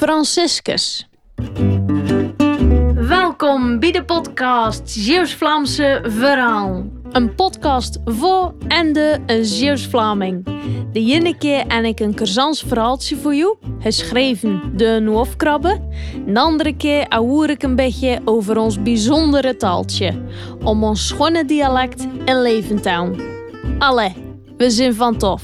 Franciscus. Welkom bij de podcast Zeeuws-Vlaamse Verhaal. Een podcast voor en de Zeeuws-Vlaming. De ene keer en ik een Kersans verhaaltje voor jou, geschreven de Noofkrabbe. De andere keer hoor ik een beetje over ons bijzondere taaltje. Om ons schone dialect in leven te houden. Allee, we zijn van tof.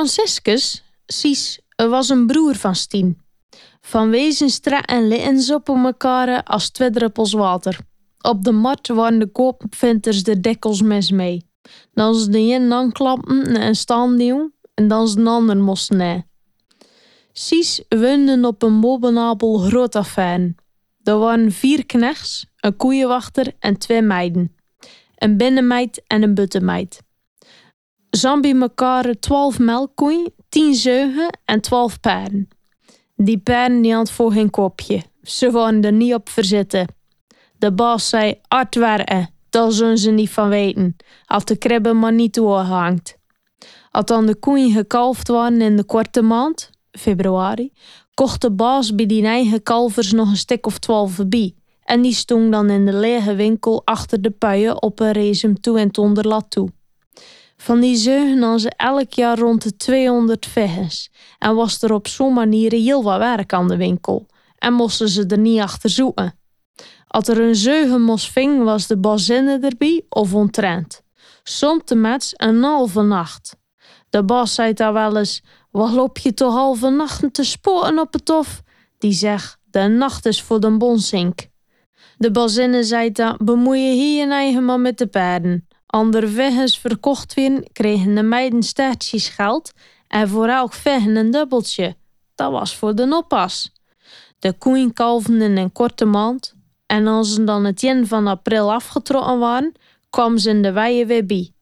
Franciscus, Cies, was een broer van Stien. Van wezen en ze op elkaar als twee druppels water. Op de mat waren de koopvinters de dekkels mes mee. Dan ze de een aanklappen en staan die en dan ze de ander. Cies woonden op een bovenabel groot affaire. Er waren vier knechts, een koeienwachter en twee meiden. Een binnenmeid en een buttenmeid. Zambi mekaar twaalf melkkoeien, tien zeugen en twaalf paarden. Die paarden die had voor geen kopje. Ze waren er niet op verzitten. De baas zei hard werken, daar zullen ze niet van weten. Als de kribben maar niet doorhangt. Als dan de koeien gekalfd waren in de korte maand, februari, kocht de baas bij die eigen kalvers nog een stuk of twaalf bij. En die stond dan in de lege winkel achter de puien op een resum toe en lat toe. Van die zeugen nam ze elk jaar rond de 200 vegens en was er op zo'n manier heel wat werk aan de winkel en moesten ze er niet achter zoeken. Als er een zeugen mos ving, was de bazinne erbij of ontrend. Soms met een halve nacht. De bas zei daar wel eens: Wat loop je toch halve nachten te sporen op het tof? Die zegt: De nacht is voor de bonsink. De bazinne zei dan: Bemoei je hier je eigen maar met de paarden. Anderwegens verkocht werden, kregen de meiden staartjes geld en voor elk veggen een dubbeltje. Dat was voor de oppas. De koeien kalfden in een korte maand en als ze dan het jen van april afgetrokken waren, kwamen ze in de weien weer bij.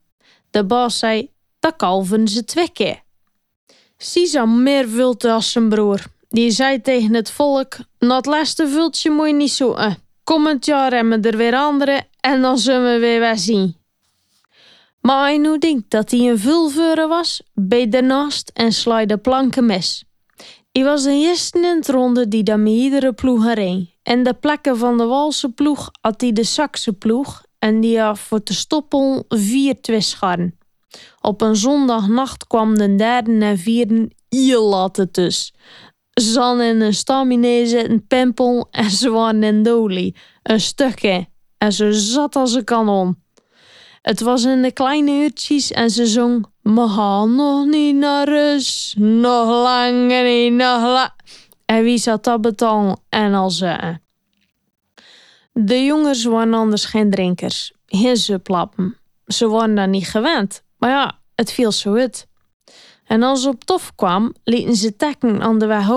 De baas zei, dat kalven ze twee keer. Sisa meer vulte als zijn broer. Die zei tegen het volk, het laatste vultje moet je niet zoeken. Komend jaar hebben we er weer andere en dan zullen we weer weer zien. Maar hij nu denkt dat hij een vulveuren was, bij daarnaast en slijde planken mes. Hij was de eerste in het ronde die dan met iedere ploeg. En de plekken van de Walse ploeg had hij de Sakse ploeg en die had voor te stoppen vier twistscharren. Op een zondagnacht kwam de derde en vierde later tussen. Ze hadden in een staminezen, een pempel en ze waren in dolie, een stukje. En ze zat als een kanon. Het was in de kleine uurtjes en ze zong... We gaan nog niet naar rust, nog langer niet, nog la... En wie zat dat betalen en al ze. De jongens waren anders geen drinkers, geen zuplappen. Ze waren daar niet gewend, maar ja, het viel zo uit. En als ze op tof kwam, lieten ze tekken aan de weg.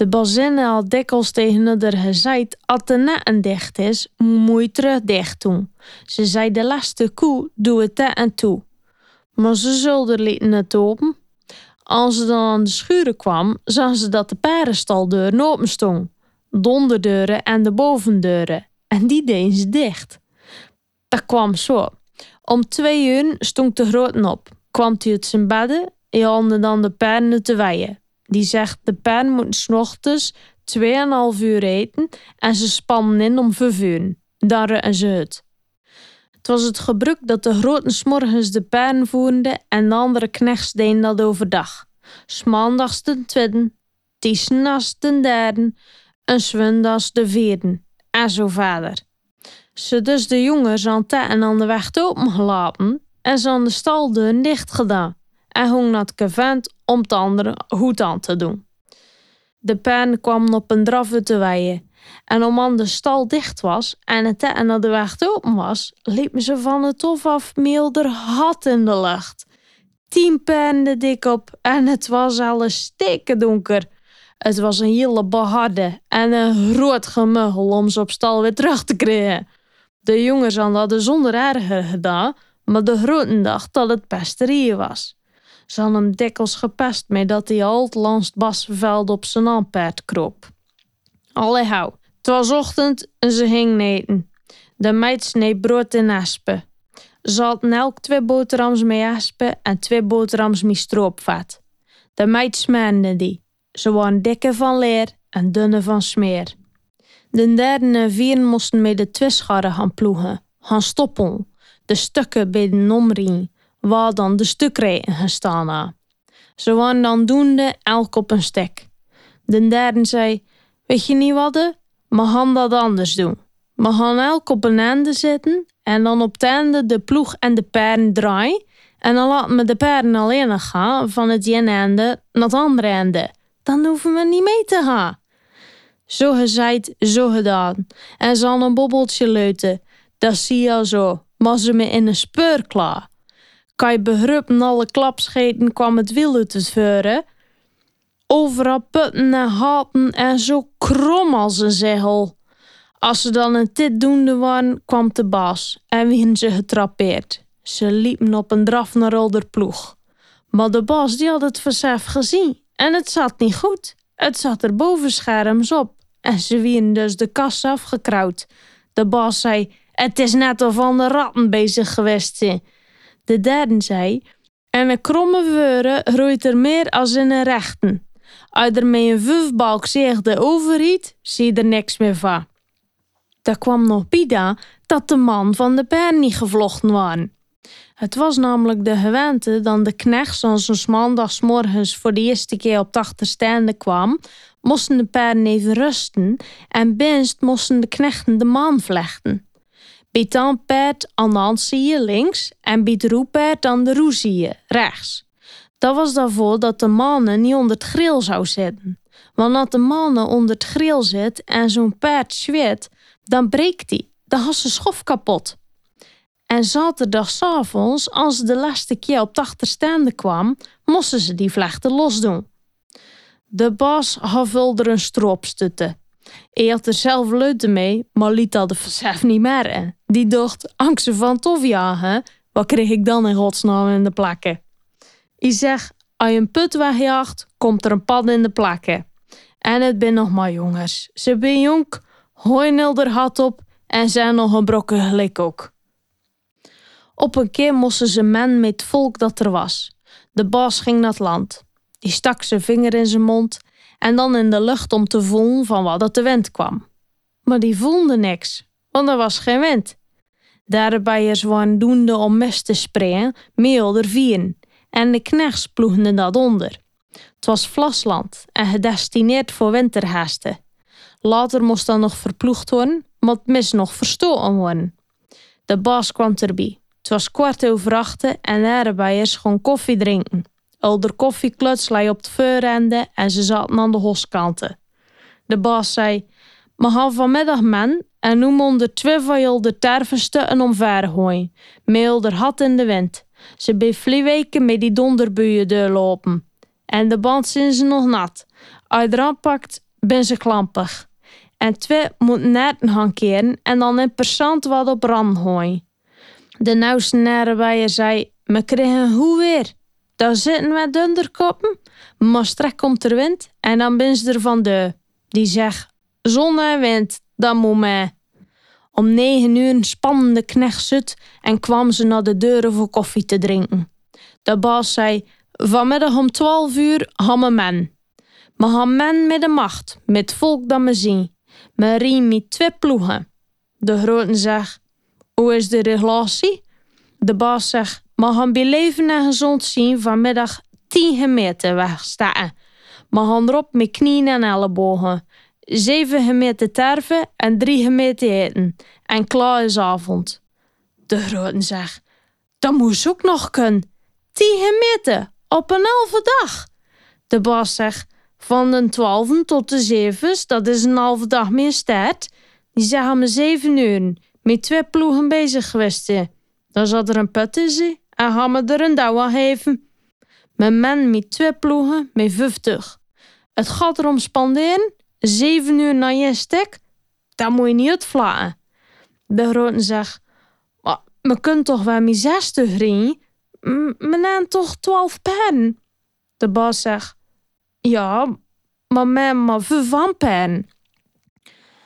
De bazinnen had dikwijls tegen haar gezegd, als de netten dicht is, moet je terug dicht doen. Ze zei de laatste koe, doe het daar en toe. Maar ze zulden lieten het open. Als ze dan aan de schuren kwam, zag ze dat de paardenstaldeuren open stond. De onderdeuren en de bovendeuren. En die deden ze dicht. Dat kwam zo. Om twee uur stond de groten op. Kwam hij uit zijn bedden en haalde dan de paarden te weien. Die zegt de pen moet s'ochtends 2,5 uur eten en ze spannen in om vervuren. Dan rukken ze het. Het was het gebruik dat de groten s'morgens de pen voerden en de andere knechts deden dat overdag. Smaandags de tweede, tiesnachts de derde en zwindags de vierde. En zo verder. Ze dus de jongens aan en aan de weg opengelaten en ze aan de staldeur dicht gedaan en hong naar het om het andere goed aan te doen. De pen kwam op een draf te weien. En om de stal dicht was en het en naar de weg open was, liepen ze van het tof af milder had in de lucht. Tien penden dik op en het was alles stikken donker. Het was een hele beharde en een groot gemuggel om ze op stal weer terug te krijgen. De jongens hadden zonder erger gedaan, maar de groten dacht dat het pesterieën was. Ze hadden hem dikwijls gepest met dat hij alt langs het op zijn aanpaard kroop. Allee het was ochtend en ze ging neten. De meid snee brood in aspen. Ze hadden elk twee boterhams mee aspen en twee boterhams met stroopvat. De meid smeerde die. Ze waren dikke van leer en dunne van smeer. De derde en vierde moesten met de twischarren gaan ploegen, gaan stoppen. De stukken bij de waar dan de stukrijden gestaan. Ze waren dan doende elk op een stek. De derde zei, weet je niet wat, we gaan dat anders doen. We gaan elk op een einde zitten en dan op het einde de ploeg en de paarden draaien. En dan laten we de paarden alleen gaan van het ene einde naar het andere einde. Dan hoeven we niet mee te gaan. Zo gezegd, zo gedaan. En ze een bobbeltje leuten. Dat zie je al zo. Maar ze me in een speur klaar. Kan je begruppen alle klapscheten kwam het wiel uit het veuren. Overal putten en haten en zo krom als een zegel. Als ze dan een tit doende waren, kwam de baas en wien ze getrapeerd. Ze liepen op een draf naar Older ploeg. Maar de baas die had het versef gezien en het zat niet goed. Het zat er boven scherms op en ze wien dus de kast afgekrauwd. De baas zei, het is net of van de ratten bezig geweest zijn. De derde zei, en een kromme veuren groeit er meer als in een rechten. Als er met een vufbalk zich de overhiet, zie er niks meer van. Daar kwam nog bij dat de man van de pen niet gevlochten waren. Het was namelijk de gewente dat de knecht als maandagsmorgens voor de eerste keer op de achterstaande kwam, moesten de paarden even rusten en binst moesten de knechten de maan vlechten. Bij het paard aan de hand zie je links en bij het roepaard aan de roe zie je rechts. Dat was daarvoor dat de mannen niet onder het grill zou zitten. Want als de mannen onder het grill zit en zo'n paard zweet, dan breekt die. Dan had ze schof kapot. En zaterdagavonds, als ze de laatste keer op de achterstaande kwam, moesten ze die vlechten losdoen. De baas had er een stroop stutten. Hij had er zelf leuten mee, maar liet dat versef niet meer. Die dacht, angsten van tof jagen, wat kreeg ik dan in godsnaam in de plakken? Ik zeg, als je een put wegjaagt, komt er een pad in de plakken. En het ben nog maar jongens. Ze ben jong, hooinilder had op en zijn nog een brokken gelijk ook. Op een keer moesten ze men met het volk dat er was. De baas ging naar het land. Die stak zijn vinger in zijn mond en dan in de lucht om te voelen van wat dat de wind kwam. Maar die voelde niks, want er was geen wind. Daarbij waren doende om mest te sprayen, meel er vieren, en de knechts ploegden dat onder. Het was vlasland en gedestineerd voor winterhaasten. Later moest dat nog verploegd worden, maar het mis nog verstoten worden. De baas kwam erbij. Het was kwart over achten en daarbij is gewoon koffie drinken. Elder koffiekluts lei op het voorrende en ze zaten aan de hoskanten. De baas zei, we gaan vanmiddag men en nu onder twee van de terven en omver gooien. Met had in de wind. Ze bij weken met die donderbuien doorlopen. En de band zijn ze nog nat. Je eraan pakt, ben ze klampig. En twee moeten netten gaan en dan in persoon wat op rand gooien. De nauwste nerenbijer zei, me krijgen hoe weer. Daar zitten we dunderkoppen, maar strek komt er wind en dan ben ze er van de. Die zegt, zon en wind, dat moet mij. Om negen uur spande de knecht en kwam ze naar de deuren voor koffie te drinken. De baas zei, vanmiddag om twaalf uur we men. We gaan men met de macht, met volk dat me zien. Me riem met twee ploegen. De grote zegt, hoe is de relatie? De baas zegt, we gaan bij leven en gezond zien vanmiddag 10 meter wegstaan. We gaan erop met knieën en ellebogen. 7 meter terven en 3 meter eten. En klaar is avond. De grote zegt, dat moest ook nog kunnen. 10 meter op een halve dag. De baas zegt, van de 12 tot de 7, dat is een halve dag meer tijd. Die zeggen me 7 uur, met twee ploegen bezig geweest. Dan zat er een put in en gaan we er een douw geven. Mijn men met twee ploegen met 50. Het gaat erom spanderen, 7 uur na je stek, dat moet je niet uitvlagen. De grote zegt, we kunnen toch wel met 60 ringen? We nemen toch 12 paarden? De baas zegt, ja, maar met maar vijf paarden.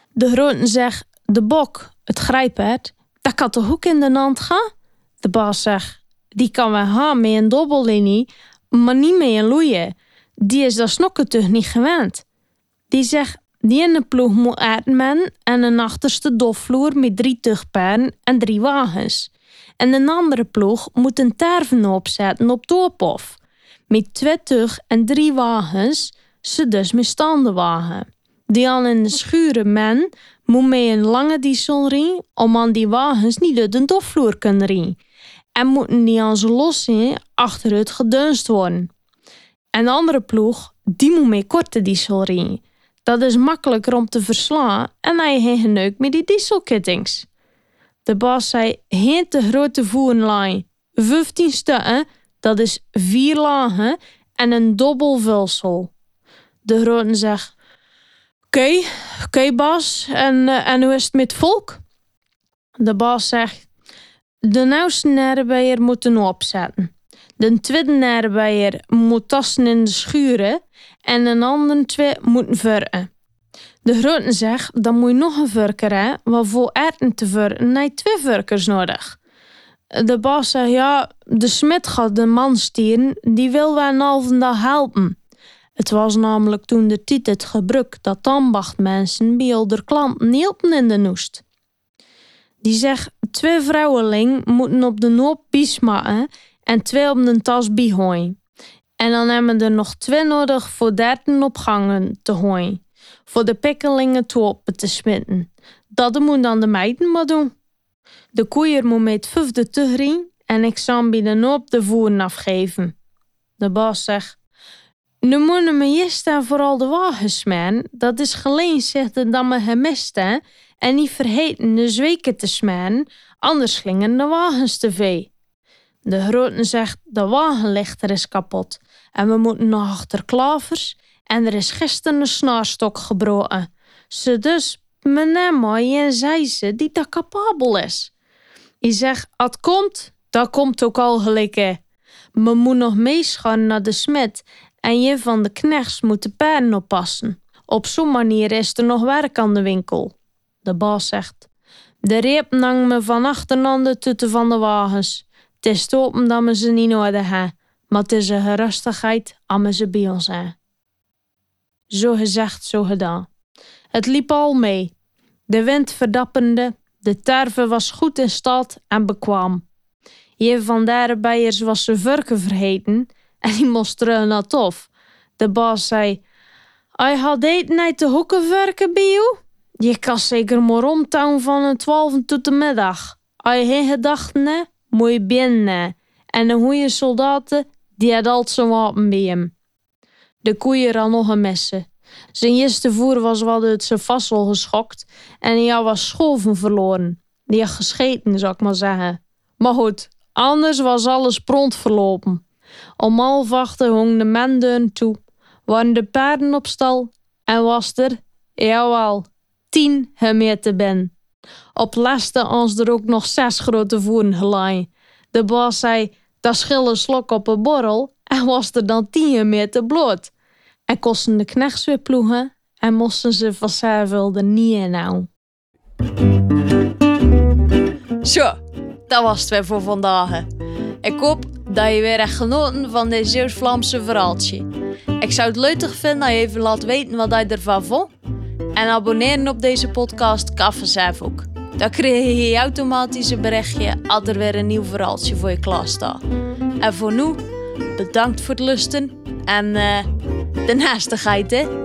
De grote zegt, de bok, het grijpert, dat kan toch ook in de hand gaan? De baas zegt, die kan wel gaan met een dobbellinie, maar niet met een loeien. Die is dat toch niet gewend. Die zegt, die ene ploeg moet men en een achterste dofvloer met drie tugparen en drie wagens. En een andere ploeg moet een terven opzetten op doorpof. Met twee tug en drie wagens, ze dus met standenwagen. Die al in de schuren men moet met een lange diesel rijden om aan die wagens niet uit de dofvloer kunnen rijden. En moeten die aan ze los achter het gedunst worden. En de andere ploeg, die moet met korte diesel. Dat is makkelijker om te verslaan en hij heeft met die dieselkittings. De baas zei, geen te grote voerenlijn. 15 stukken, dat is vier lagen en een dubbel vulsel. De grote zegt, oké, oké Bas, en, uh, en hoe is het met volk? De baas zegt, de nieuwste nerbijer moeten opzetten. De tweede nerbijer moet tassen in de schuren en de andere twee moeten verken. De grote zegt, dan moet je nog een verker hebben, want voor erten te verken heb twee verkers nodig. De baas zegt, ja, de smid gaat de man stieren, die wil wij een halve dag helpen. Het was namelijk toen de tijd het gebruik dat ambachtmensen bij de klanten hielpen in de noest. Die zegt, twee vrouwenling moeten op de noop biesmaken en twee op de tas bihooien. En dan hebben we er nog twee nodig voor dertien opgangen te gooien. Voor de pikkelingen te te smitten. Dat moet dan de meiden maar doen. De koeier moet met vijfde te en ik zal bij de noop de voeren afgeven. De baas zegt, nu moeten we eerst en vooral de wagens man. Dat is geleen zegt dat me gemist hè. En niet vergeten de zweken te smeren, anders slingen de wagens te vee. De grote zegt, de wagenlichter is kapot en we moeten nog achter klavers en er is gisteren een snaarstok gebroken. Ze dus, meneer mooi en zei ze die dat capabel is. Je zegt, het komt, dat komt ook al gelijk. Me moet nog meeschaan naar de smid en je van de knechts moet de paarden oppassen. Op zo'n manier is er nog werk aan de winkel. De baas zegt, de reep nang me van achter de tutten van de wagens. Het is open dat we ze niet nodig hebben, maar het is een gerustigheid als we ze bij ons hebben. Zo gezegd, zo gedaan. Het liep al mee. De wind verdappende, de tarve was goed in staat en bekwaam. Je van bijers was zijn vurken vergeten en die moest terug naar. De baas zei: Hij had eten uit de hoeken verken bij jou? Je kan zeker maar rondtouwen van een twaalf tot de middag. Als je geen gedachten hebt, moet je binnen. En een goede soldaten, die had altijd zijn wapen bij hem. De koeien al nog een messen. Zijn eerste voer was wel uit zijn vassel geschokt en hij was schoven verloren. Die had gescheten, zou ik maar zeggen. Maar goed, anders was alles pront verlopen. Om half acht hong de mendeur toe, waren de paarden op stal en was er, jawel, tien gemeten ben. Op laste ons er ook nog zes grote voeren gelaaien. De baas zei, dat schil een slok op een borrel en was er dan tien meter bloot. En kosten de knechts weer ploegen en moesten ze van er niet nou. Zo, dat was het weer voor vandaag. Ik hoop dat je weer echt genoten van dit Zeeuws-Vlaamse verhaaltje. Ik zou het leuk vinden dat je even laat weten wat je ervan vond. En abonneren op deze podcast zelf ook. Dan krijg je automatisch een berichtje als er weer een nieuw verhaaltje voor je staat. En voor nu, bedankt voor het lusten en uh, de naastigheid hè.